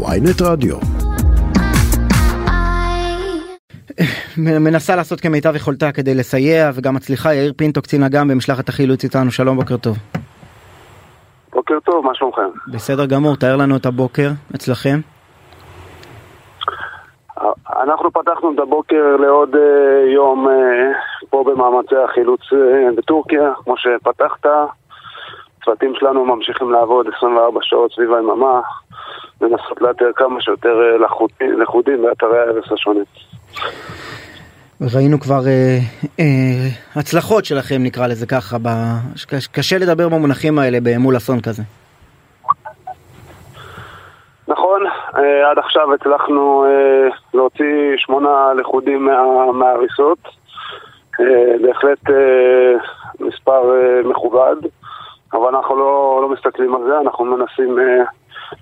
ויינט רדיו. מנסה לעשות כמיטב יכולתה כדי לסייע וגם מצליחה יאיר פינטו קצין אג"ם במשלחת החילוץ איתנו שלום בוקר טוב. בוקר טוב, מה שלומכם? בסדר גמור תאר לנו את הבוקר אצלכם. אנחנו פתחנו את הבוקר לעוד אה, יום אה, פה במאמצי החילוץ אה, בטורקיה, כמו שפתחת. הצוותים שלנו ממשיכים לעבוד 24 שעות סביב היממה, לנסות לאתר כמה שיותר לכודים באתרי ההרס השונים. ראינו כבר אה, אה, הצלחות שלכם נקרא לזה ככה, ב... קשה לדבר במונחים האלה מול אסון כזה. נכון, אה, עד עכשיו הצלחנו אה, להוציא שמונה לכודים מה, מההריסות, אה, בהחלט אה, מספר אה, מכובד, אבל אנחנו לא, לא מסתכלים על זה, אנחנו מנסים אה,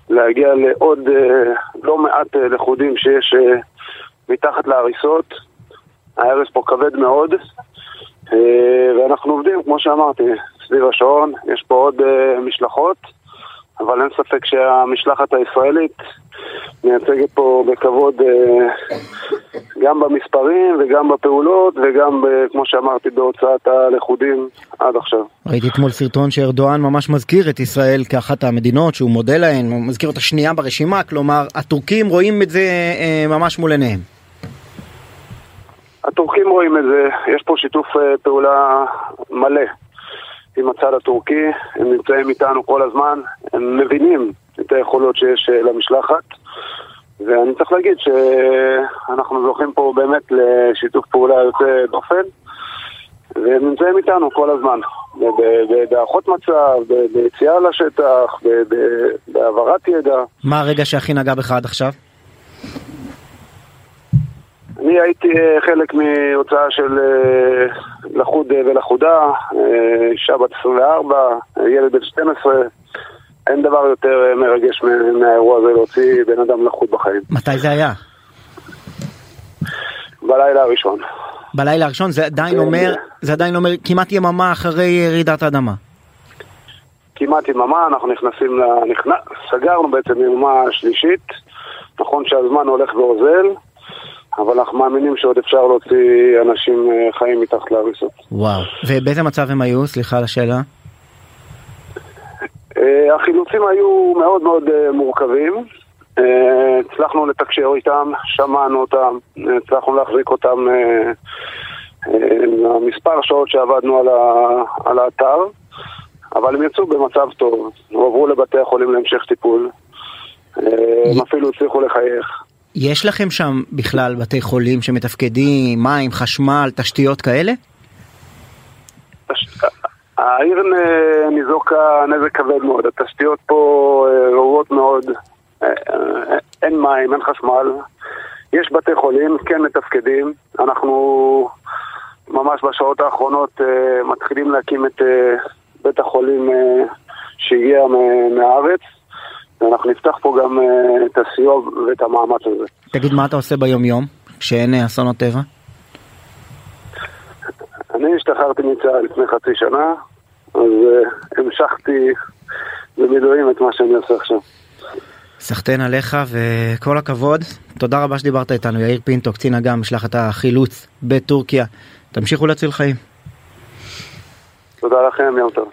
להגיע לעוד אה, לא מעט אה, לכודים שיש אה, מתחת להריסות. ההרס פה כבד מאוד, ואנחנו עובדים, כמו שאמרתי, סביב השעון, יש פה עוד משלחות, אבל אין ספק שהמשלחת הישראלית מייצגת פה בכבוד גם במספרים וגם בפעולות וגם, כמו שאמרתי, בהוצאת הלכודים עד עכשיו. ראיתי אתמול סרטון שארדואן ממש מזכיר את ישראל כאחת המדינות שהוא מודה להן, הוא מזכיר אותה שנייה ברשימה, כלומר הטורקים רואים את זה ממש מול עיניהם. הטורקים רואים את זה, יש פה שיתוף פעולה מלא עם הצד הטורקי, הם נמצאים איתנו כל הזמן, הם מבינים את היכולות שיש למשלחת ואני צריך להגיד שאנחנו זוכים פה באמת לשיתוף פעולה יוצא דופן והם נמצאים איתנו כל הזמן, בהערכות מצב, ביציאה לשטח, בהעברת ידע. מה הרגע שהכי נגע בך עד עכשיו? אני הייתי חלק מהוצאה של לחוד ולחודה, אישה בת 24, ילד בן 12, אין דבר יותר מרגש מהאירוע הזה להוציא בן אדם לחוד בחיים. מתי זה היה? בלילה הראשון. בלילה הראשון זה עדיין אומר, זה עדיין אומר כמעט יממה אחרי רעידת האדמה. כמעט יממה, אנחנו נכנסים, לנכנס, סגרנו בעצם יממה שלישית, נכון שהזמן הולך ואוזל. אבל אנחנו מאמינים שעוד אפשר להוציא אנשים חיים מתחת להריסות. וואו, ובאיזה מצב הם היו? סליחה על השאלה. החילוצים היו מאוד מאוד מורכבים. הצלחנו לתקשר איתם, שמענו אותם, הצלחנו להחזיק אותם מספר שעות שעבדנו על, ה... על האתר, אבל הם יצאו במצב טוב, הועברו לבתי החולים להמשך טיפול, הם אפילו הצליחו לחייך. יש לכם שם בכלל בתי חולים שמתפקדים, מים, חשמל, תשתיות כאלה? העיר ניזוקה נזק כבד מאוד, התשתיות פה רעועות מאוד, אין מים, אין חשמל, יש בתי חולים, כן מתפקדים, אנחנו ממש בשעות האחרונות מתחילים להקים את בית החולים שהגיע מהארץ. ואנחנו נפתח פה גם את הסיוע ואת המאמץ הזה. תגיד, מה אתה עושה ביום יום כשאין אסונות טבע? אני השתחררתי מצה"ל לפני חצי שנה, אז uh, המשכתי במילואים את מה שאני עושה עכשיו. סחטיין עליך וכל הכבוד. תודה רבה שדיברת איתנו, יאיר פינטו, קצין אג"ם, משלחת החילוץ בטורקיה. תמשיכו להציל חיים. תודה לכם, יום טוב.